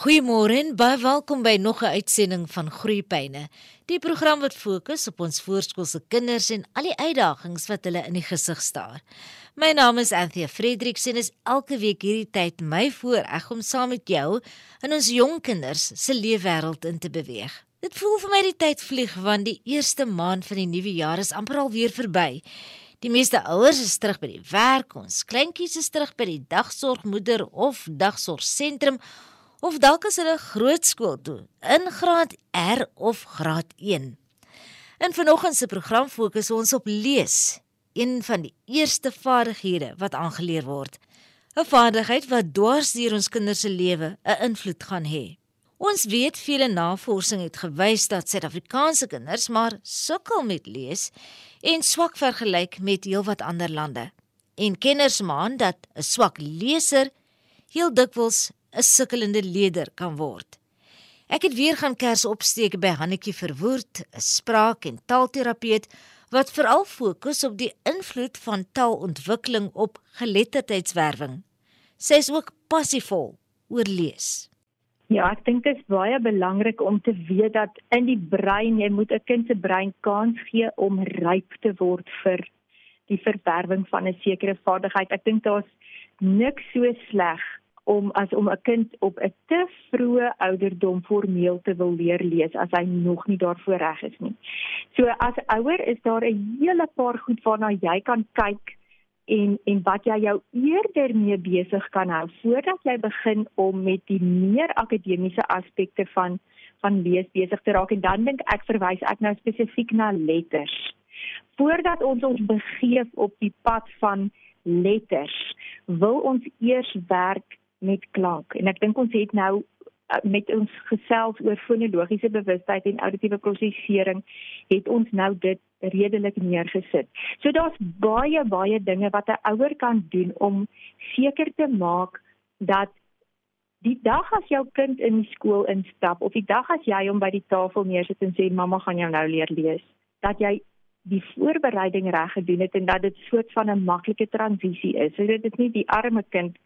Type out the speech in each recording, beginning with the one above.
Goeiemôre en baie welkom by nog 'n uitsending van Groeipyne. Die program wat fokus op ons voorskoolse kinders en al die uitdagings wat hulle in die gesig staar. My naam is Anthea Fredericks en is elke week hierdie tyd my voorreg om saam met jou in ons jong kinders se leefwêreld in te beweeg. Dit voel vir my die tyd vlieg want die eerste maand van die nuwe jaar is amper al weer verby. Die meeste ouers is terug by die werk, ons kleintjies is terug by die dagsorgmoeder of dagsorgsentrum of dalk as hulle grootskool toe in graad R of graad 1. In vanoggend se program fokus ons op lees, een van die eerste vaardighede wat aangeleer word. 'n Vaardigheid wat dwars deur ons kinders se lewe 'n invloed gaan hê. Ons weet vele navorsing het gewys dat Suid-Afrikaanse kinders maar sukkel met lees en swak vergelyk met heelwat ander lande. En kenners maan dat 'n swak leser heel dikwels 'n sukkelende leier kan word. Ek het weer gaan kers opsteek by Hannetjie Verwoerd, 'n spraak- en taalterapeut wat veral fokus op die invloed van taalontwikkeling op geletterdheidswerwing. Sy is ook passievol oor lees. Ja, ek dink dit is baie belangrik om te weet dat in die brein, jy moet 'n kind se brein kans gee om ryp te word vir die verwerwing van 'n sekere vaardigheid. Ek dink daar's niks so sleg om as om 'n kind op 'n te vroeë ouderdom formeel te wil leer lees as hy nog nie daarvoor reg is nie. So as ouer is daar 'n hele paar goed waarna jy kan kyk en en wat jy jou eerder mee besig kan hou voordat jy begin om met die meer akademiese aspekte van van lees besig te raak en dan dink ek verwys ek nou spesifiek na letters. Voordat ons ons begeef op die pad van letters, wil ons eers werk met klank. En ek dink ons het nou uh, met ons gesels oor fonologiese bewustheid en auditiewe prosesering het ons nou dit redelik neergesit. So daar's baie baie dinge wat 'n ouer kan doen om seker te maak dat die dag as jou kind in skool instap of die dag as jy hom by die tafel neersit en sê mamma gaan jou nou leer lees, dat jy die voorbereiding reg gedoen het en dat dit soort van 'n maklike transisie is. So dit is nie die arme kind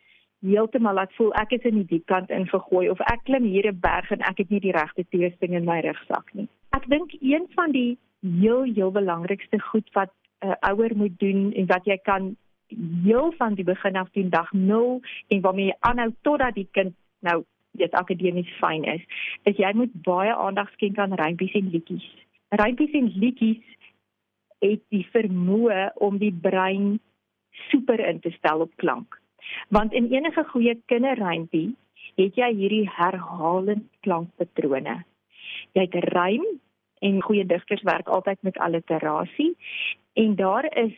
heeltemal laat voel ek is in die diep kant ingegooi of ek klim hier 'n berg en ek het nie die regte toesting in my rugsak nie. Ek dink een van die heel heel belangrikste goed wat 'n uh, ouer moet doen en wat jy kan heel van die begin af teen dag 0 en waarmee jy aanhou totdat die kind nou dit akademies fyn is, is jy moet baie aandag skenk aan rympies en liedjies. Rympies en liedjies het die vermoë om die brein super in te stel op klank. Want in enige goeie kinderrympie het jy hierdie herhalende klankpatrone. Jy het 'n rym en goeie digters werk altyd met alliterasie en daar is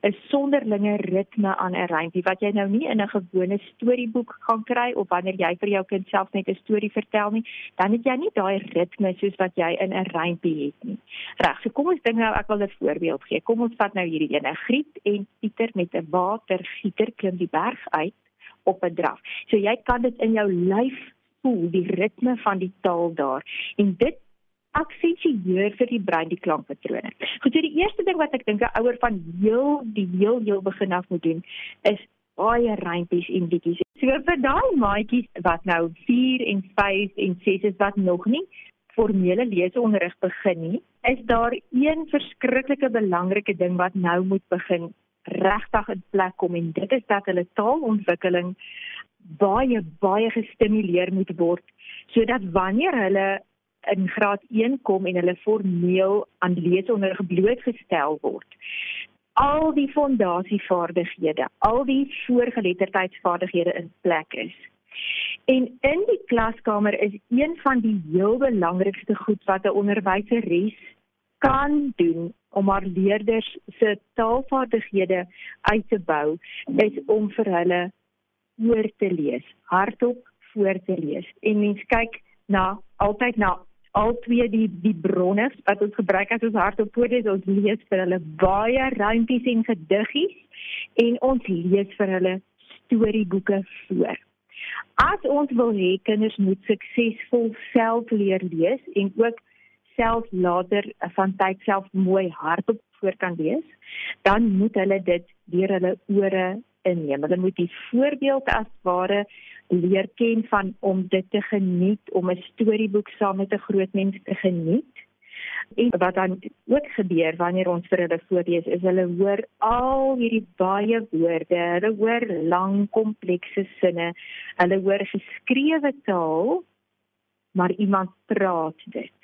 'n sonderlinge ritme aan 'n rympie wat jy nou nie in 'n gewone storieboek gaan kry of wanneer jy vir jou kind self net 'n storie vertel nie, dan het jy nie daai ritme soos wat jy in 'n rympie het nie. Reg, so kom ons dink nou ek wil 'n voorbeeld gee. Kom ons vat nou hierdie ene. Griet en Pieter met 'n watergieter klim die berg uit op 'n draf. So jy kan dit in jou lyf voel, die ritme van die taal daar. En dit aksentueer vir die brein die klankpatrone. Goed, so die eerste ding wat ek dink 'n ouer van heel die heel heel begin af moet doen is baie rympies en liedjies. So vir daai maatjies wat nou 4 en 5 en 6 is wat nog nie formele leesonderrig begin nie, is daar een verskriklike belangrike ding wat nou moet begin regtig in plek kom en dit is dat hulle taalontwikkeling baie baie gestimuleer moet word sodat wanneer hulle in graad 1 kom en hulle formeel aan leesonderrig blootgestel word. Al die fondasievaardighede, al die voorgeletterdheidsvaardighede in plek is. En in die klaskamer is een van die heel belangrikste goed wat 'n onderwyseres kan doen om haar leerders se taalvaardighede uit te bou, is om vir hulle voor te lees, hardop voor te lees. En mens kyk na altyd na al twee die die bronne wat ons gebruik as ons hartopode ons lees vir hulle baie rympies en gediggies en ons lees vir hulle storieboeke voor. As ons wil hê kinders moet suksesvol self leer lees en ook self later van tyd self mooi hardop voor kan lees, dan moet hulle dit deur hulle ore inneem. Hulle moet die voorbeeld as ware leer ken van om dit te geniet, om 'n storieboek saam met 'n groot mens te geniet. En wat dan ook gebeur wanneer ons vir hulle voorlees, is hulle hoor al hierdie baie woorde, hulle hoor lang komplekse sinne, hulle hoor geskrewe taal, maar iemand praat dit.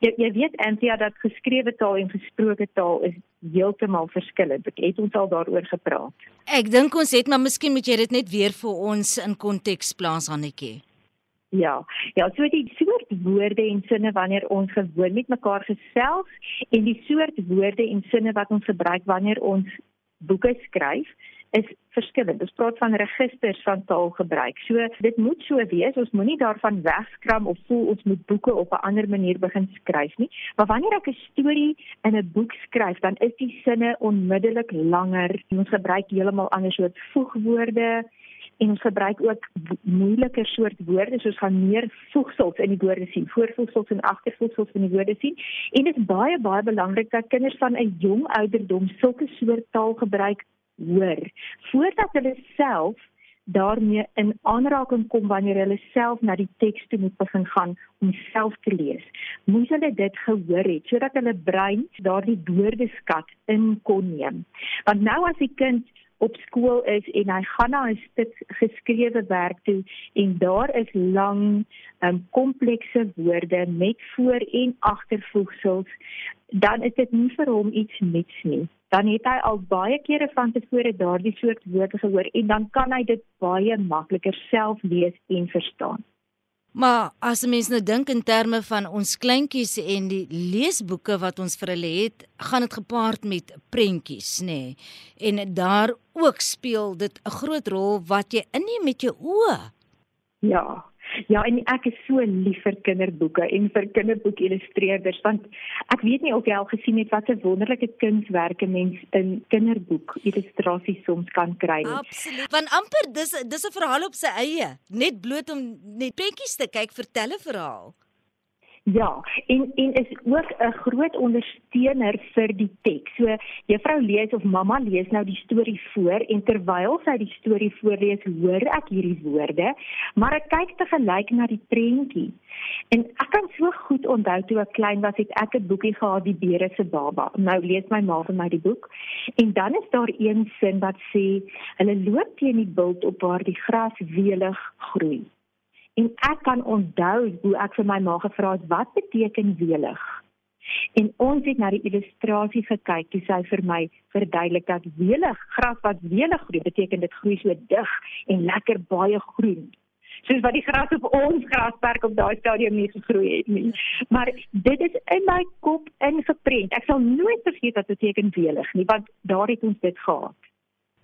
Jy jy weet Antia dat geskrewe taal en gesproke taal is heeltemal verskillend. Ek het ons al daaroor gepraat. Ek dink ons het maar miskien moet jy dit net weer vir ons in konteks plaas Hannetjie. Ja, ja, so die soort woorde en sinne wanneer ons gewoon met mekaar gesels en die soort woorde en sinne wat ons gebruik wanneer ons boeke skryf, is verskillend. Ons praat van registers van taalgebruik. So dit moet so wees. Ons moenie daarvan wegskram of voel ons moet boeke op 'n ander manier begin skryf nie. Maar wanneer ek 'n storie in 'n boek skryf, dan is die sinne onmiddellik langer. Ons gebruik heeltemal ander soort voegwoorde en gebruik ook moeiliker soort woorde soos gaan meer voegsels in die woorde sien, voorvoegsels en agtervoegsels in die woorde sien. En dit is baie baie belangrik dat kinders van 'n jong ouderdom sulke soort taal gebruik hoor voordat hulle self daarmee in aanraking kom wanneer hulle self na die teks toe moet begin gaan om self te lees. Moet hulle dit gehoor het sodat hulle brein daardie woordeskat in kon neem. Want nou as die kind op skool is en hy gaan na 'n stuk geskrewe werk toe en daar is lang um, komplekse woorde met voor- en agtervoegsels, dan is dit nie vir hom iets nuuts nie dan het hy al baie kere van tevore daardie soort woorde gehoor en dan kan hy dit baie makliker self lees en verstaan. Maar as mens nou dink in terme van ons kleintjies en die leesboeke wat ons vir hulle het, gaan dit gepaard met prentjies, nê? Nee. En daar ook speel dit 'n groot rol wat jy inneem met jou oë. Ja, Ja, en ek is so lief vir kinderboeke en vir kinderboekillustreerders want ek weet nie of jy al gesien het wat 'n wonderlike kunswerke mens in kinderboek illustrasies soms kan kry nie. Absoluut. Want amper dis dis 'n verhaal op sy eie, net bloot om net prentjies te kyk, vertel 'n verhaal. Ja, en en is ook 'n groot ondersteuner vir die teks. So juffrou lees of mamma lees nou die storie voor en terwyl sy die storie voorlees, hoor ek hierdie woorde, maar ek kyk te gelyk na die prentjie. En ek kan so goed onthou toe ek klein was, het ek 'n boekie gehad, die Beere se baba. Nou lees my ma vir my die boek en dan is daar een sin wat sê hulle loop teen die bult op waar die gras welig groei. En ek kan onthou hoe ek vir my ma gevra het wat beteken welig. En ons het na die illustrasie gekyk, toe sy vir my verduidelik dat welig, gras wat welig groei, beteken dit groei so dig en lekker baie groen. Soos wat die gras op ons grasperk op daai stadium nie gegroei het nie. Maar dit is in my kop ingeprent. Ek sal nooit vergeet wat beteken welig nie, want daar het ons dit gehad.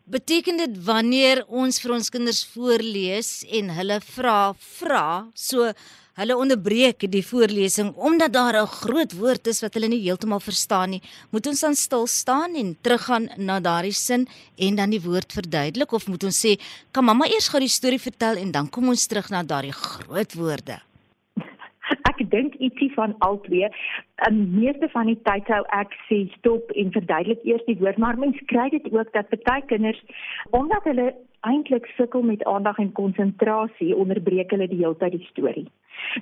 Beteken dit wanneer ons vir ons kinders voorlees en hulle vra vra, so hulle onderbreek die voorlesing omdat daar 'n groot woord is wat hulle nie heeltemal verstaan nie, moet ons dan stil staan en teruggaan na daardie sin en dan die woord verduidelik of moet ons sê, "Kan mamma eers gou die storie vertel en dan kom ons terug na daardie groot woorde?" Dink ietsie van al twee. In meeste van die tyd sou ek sê stop en verduidelik eers die woord, maar mens kry dit ook dat baie kinders omdat hulle eintlik sukkel met aandag en konsentrasie, onderbreek hulle die hele tyd die storie.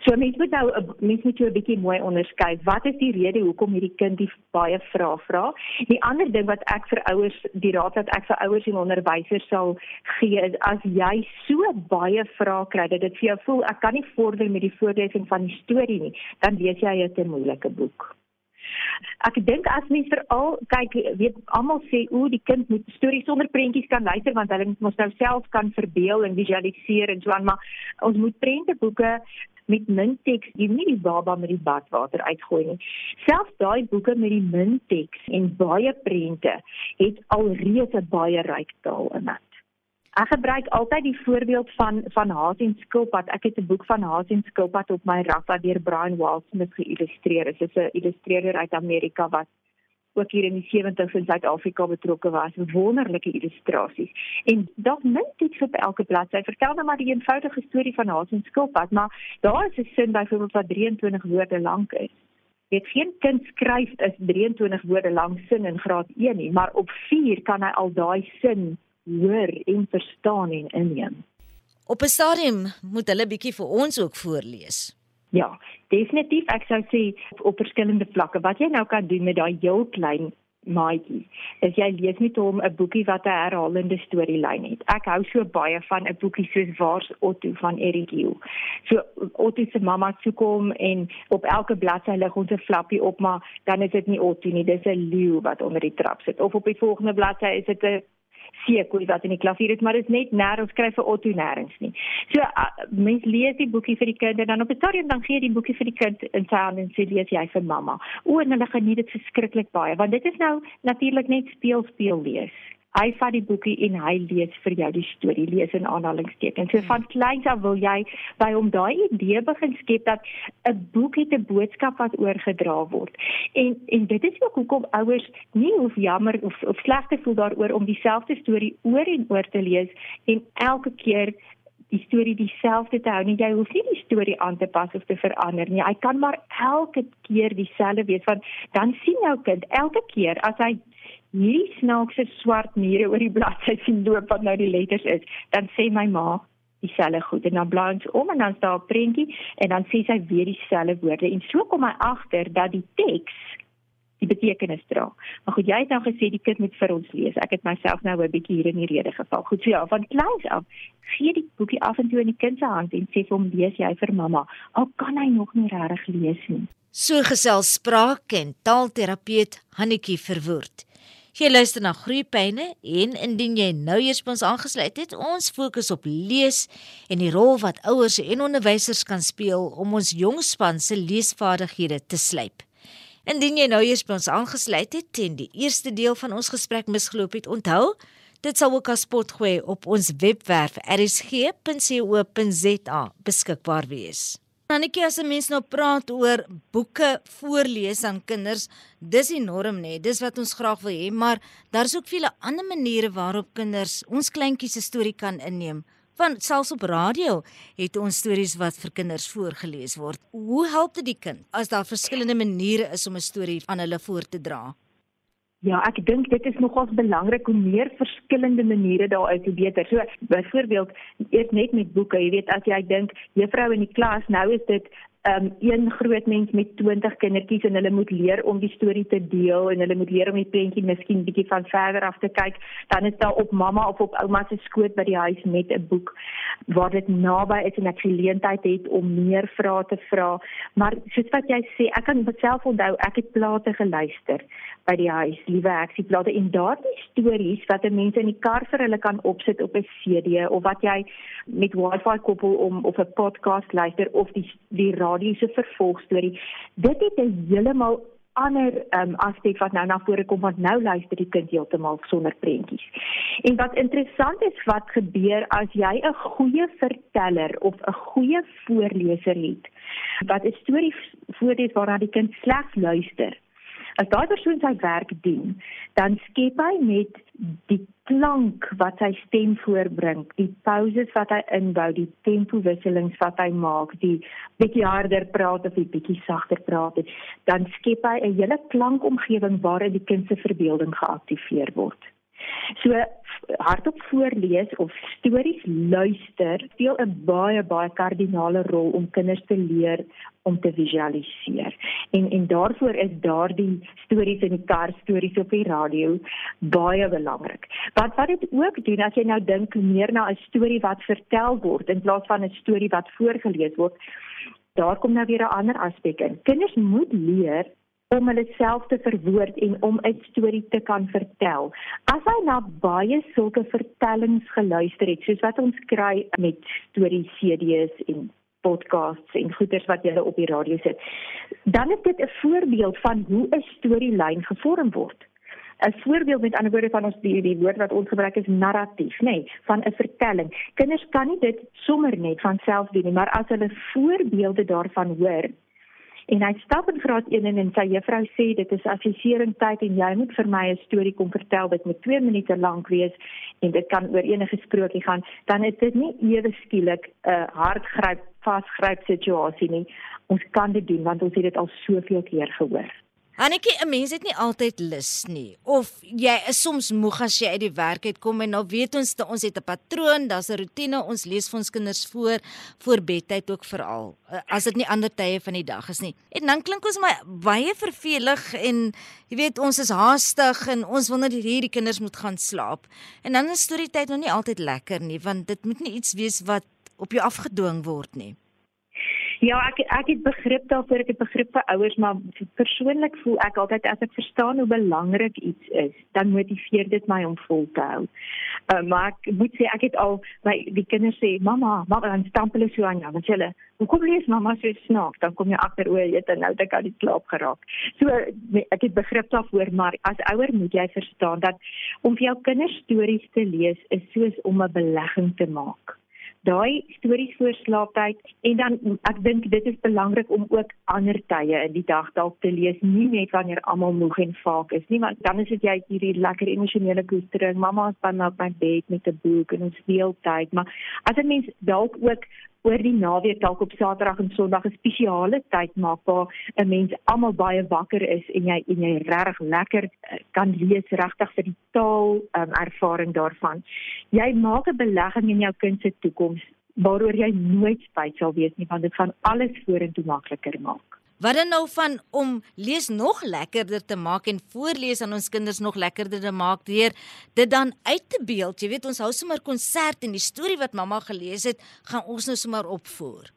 So mense moet nou mense moet jou 'n bietjie mooi onderskei. Wat is die rede hoekom hierdie kind die baie vrae vra? Die ander ding wat ek vir ouers, die raad wat ek vir ouers en onderwysers sal gee is as jy so baie vrae kry dat dit vir jou voel ek kan nie vorder met die voorlesing van die storie nie, dan weet jy 'n moeilike boek. Ek dink as mens veral kyk, weet almal sê o, die kind moet stories sonder prentjies kan luister want hulle moet mos nou self kan verbeel en visualiseer en so aan, maar ons moet prenteboeke met min teks, jy nie die baba met die badwater uitgooi nie. Selfs daai boeke met die min teks en baie prente het alreeds 'n baie ryk taal in dit. Ek gebruik altyd die voorbeeld van van Haas en Skilpad. Ek het 'n boek van Haas en Skilpad op my rak wat deur Brian geïllustreer is. Dit is 'n illustreerder uit Amerika wat ook hier in die 70s in Suid-Afrika betrokke was. Wonderlike illustrasies. En dalk min iets op elke bladsy. Vertel nou maar die eenvoudige storie van Haas en Skilpad, maar daar is 'n sin byvoorbeeld wat 23 woorde lank is. Dit geen kind skryf is 23 woorde lank sin in graad 1 nie, maar op 4 kan hy al daai sin hoor en verstaan en inneem. Op 'n stadium moet hulle bietjie vir ons ook voorlees. Ja, definitief ek sou sê op, op verskillende vlakke. Wat jy nou kan doen met daai heel klein maatjie. As jy lees met hom 'n boekie wat 'n herhalende storielyn het. Ek hou so baie van 'n boekie soos Waar's Otto van Eric Hill. So Otto se mamma soek hom en op elke bladsy lig ons 'n flappie op, maar dan is dit nie Otto nie, dis 'n leeu wat onder die trap sit. Of op die volgende bladsy is dit 'n seekoei wat in die klavier is, maar dit is net nêrens skryf vir Otto nêrens nie. So uh, mens lees die boekie vir die kind en dan op 'n stadium dan gee jy die boekie vir die kind in sy hand en sê lees jy vir mamma. O, en hulle geniet dit verskriklik baie want dit is nou natuurlik net speel speel lees hy vat die boekie en hy lees vir jou die storie, lees in aanhalingstekens. So van kleins af wil jy by hom daai idee begin skep dat 'n boek het 'n boodskap wat oorgedra word. En en dit is ook hoekom ouers nie hoef jammer of of sleg te voel daaroor om dieselfde storie oor en oor te lees en elke keer die storie dieselfde te hou nie. Jy hoef nie die storie aan te pas of te verander nie. Hy kan maar elke keer dieselfde wees want dan sien jou kind elke keer as hy hierdie snaakse swart mure oor die bladsy sien loop wat nou die letters is, dan sê my ma dieselfde goed en dan blaai ons om en dan staan 'n prentjie en dan sê sy weer dieselfde woorde en so kom hy agter dat die teks die betekenis dra. Maar goed, jy het nou gesê die kind moet vir ons lees. Ek het myself nou 'n bietjie hier in die rede geval. Goed, so ja, van kleins af gee die boekie af en toe in die kind se hand en sê vir hom lees jy vir mamma. Al kan hy nog nie regtig lees nie. So gesels spraak en taalterapeut Hannetjie Verwoerd. Jy luister na Groepyne en indien jy nou eers by ons aangesluit het, ons fokus op lees en die rol wat ouers en onderwysers kan speel om ons jong span se leesvaardighede te slyp. Indien jy nou eers by ons aangesluit het en die eerste deel van ons gesprek misgeloop het, onthou, dit sal ook as potgooi op ons webwerf rsg.co.za beskikbaar wees. Annetjie as 'n mens nou praat oor boeke voorlees aan kinders, dis enorm nê. Dis wat ons graag wil hê, maar daar's ook vele ander maniere waarop kinders ons kleintjies se storie kan inneem. Want selfs op radio het ons stories wat vir kinders voorgeles word. Hoe help dit die kind as daar verskillende maniere is om 'n storie aan hulle voor te dra? Ja, ek dink dit is nogals belangrik hoe meer verskillende maniere daar uit hoe beter. So byvoorbeeld, eers net met boeke, jy weet as jy dink juffrou in die klas, nou is dit um, een groot mens met 20 kindertjies en hulle moet leer om die storie te deel en hulle moet leer om die prentjie miskien bietjie van verder af te kyk, dan is daar op mamma of op ouma se skoot by die huis met 'n boek. Waar dit naby is en ek geleentheid het om meer vrae te vra. Maar soos wat jy sê, ek kan myself onthou, ek het plate geluister by die huis, liewe eksie plate en daardie stories wat mense in die kar vir hulle kan opsit op 'n CD of wat jy met wifi koppel om of 'n podcast luister of die die se vervolgstorie. Dit het 'n heeltemal ander um, aspek wat nou na vore kom want nou luister die kind heeltemal sonder prentjies. En wat interessant is wat gebeur as jy 'n goeie verteller of 'n goeie voorleser het wat 'n storie voorlees waarna die kind slegs luister As daai persoon sy werk doen, dan skep hy met die klank wat sy stem voorbring, die pauses wat hy inbou, die tempo wisselings wat hy maak, die bietjie harder praat of die bietjie sagter praat, dan skep hy 'n hele klankomgewing waarin die kind se verbeelding geaktiveer word. So hardop voorlees of stories luister speel 'n baie baie kardinale rol om kinders te leer om te visualiseer. En en daarvoor is daardie stories in die kar, stories op die radio baie belangrik. Wat wat dit ook doen as jy nou dink meer na 'n storie wat vertel word in plaas van 'n storie wat voorgeles word, daar kom nou weer 'n ander aspek in. Kinders moet leer om hulle self te verwoord en om 'n storie te kan vertel. As hy na baie sulke vertellings geluister het, soos wat ons kry met storie CD's en podcasts en goeders wat jy op die radio sit, dan is dit 'n voorbeeld van hoe 'n storielyn gevorm word. 'n Voorbeeld met ander woorde van ons die, die woord wat ons gebruik is narratief, nê, nee, van 'n vertelling. Kinders kan nie dit sommer net van self doen nie, maar as hulle voorbeelde daarvan hoor, En hy stap in graad 1 en sy juffrou sê dit is assessering tyd en jy moet vir my 'n storie kom vertel wat met 2 minute lank wees en dit kan oor enige sprokie gaan, dan is dit nie ewe skielik 'n uh, hardgryp vasgryp situasie nie. Ons kan dit doen want ons het dit al soveel keer gehoor. Annetjie, 'n mens het nie altyd lus nie of jy is soms moeg as jy uit die werk uitkom en nou weet ons ons het 'n patroon, daar's 'n rotine, ons lees vir ons kinders voor voor bedtyd ook veral eh, as dit nie ander tye van die dag is nie. En dan klink ons maar baie vervelig en jy weet ons is haastig en ons wil net hierdie kinders moet gaan slaap. En dan is storie tyd nog nie altyd lekker nie want dit moet nie iets wees wat op jou afgedwing word nie. Ja, ek ek het begrip daarvoor, ek het begrip vir ouers, maar persoonlik voel ek altyd as ek verstaan hoe belangrik iets is, dan motiveer dit my om vol te hou. Uh, maar ek moet sê ek het al my die kinders sê, "Mamma, mamma, dan stamp hulle so aan jou." Want hulle, "Hoekom lees mamma so snaaks?" Dan kom jy agter o, jy het nou dit aan die slaap geraak. So ek het begrip daarvoor, maar as ouer moet jy verstaan dat om vir jou kinders stories te lees is soos om 'n belegging te maak daai stories voor slaaptyd en dan ek dink dit is belangrik om ook ander tye in die dag dalk te lees nie net wanneer almal moeg en vaak is nie want dan is dit jy hierdie lekker emosionele koestering mamma is by my bed met 'n boek en ons speel tyd maar as 'n mens dalk ook oor die naweek dalk op Saterdag en Sondag 'n spesiale tyd maak waar 'n mens almal baie wakker is en jy en jy regtig lekker eh, kan lees regtig vir die taal um, ervaring daarvan. Jy maak 'n belegging in jou kind se toekoms waaroor jy nooit spyt sal wees nie want dit gaan alles vorentoe makliker maak. Wat dan nou van om lees nog lekkerder te maak en voorlees aan ons kinders nog lekkerder te maak deur dit dan uit te beeld. Jy weet ons hou sommer konsert en die storie wat mamma gelees het, gaan ons nou sommer opvoer.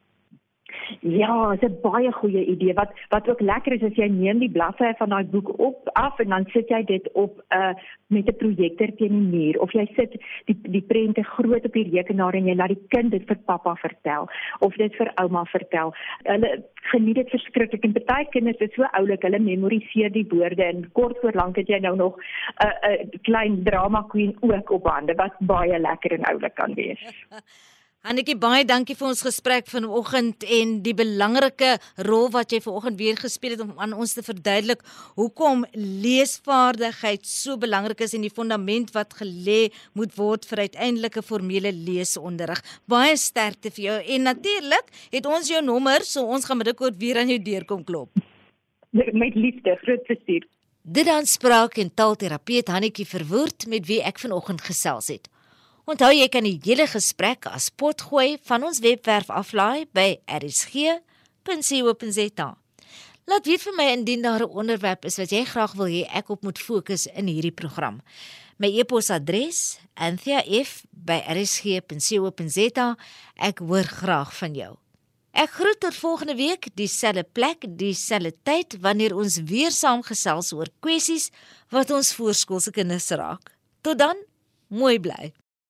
Ja, dit is 'n baie goeie idee. Wat wat ook lekker is as jy neem die bladsye van daai boek op af en dan sit jy dit op 'n uh, met 'n projektor teen die muur of jy sit die die prente groot op die rekenaar en jy laat die kind dit vir pappa vertel of dit vir ouma vertel. Hulle geniet dit verskriklik en baie kinders is so oulik, hulle memoriseer die woorde en kort voor lank het jy nou nog 'n uh, 'n uh, klein drama queen ook op hande wat baie lekker en oulik kan wees. Annetjie baie dankie vir ons gesprek vanoggend en die belangrike rol wat jy vanoggend weer gespeel het om aan ons te verduidelik hoekom leesvaardigheid so belangrik is en die fondament wat gelê moet word vir uiteindelike formele leesonderrig. Baie sterkte vir jou en natuurlik het ons jou nommer so ons gaan binnekort weer aan jou deur kom klop. Met liefde, groot plesier. Dit dan spraak en taalterapeut Hannetjie Verwoerd met wie ek vanoggend gesels het. Onthou jy kan die hele gesprek as potgooi van ons webwerf aflaai by rsg.co.za. Laat weet vir my indien daar 'n onderwerp is wat jy graag wil hê ek op moet fokus in hierdie program. My e-posadres: anthea@rsg.co.za. Ek hoor graag van jou. Ek groet tot volgende week, dieselfde plek, dieselfde tyd wanneer ons weer saamgesels oor kwessies wat ons voorskoolse kinders raak. Tot dan, mooi bly.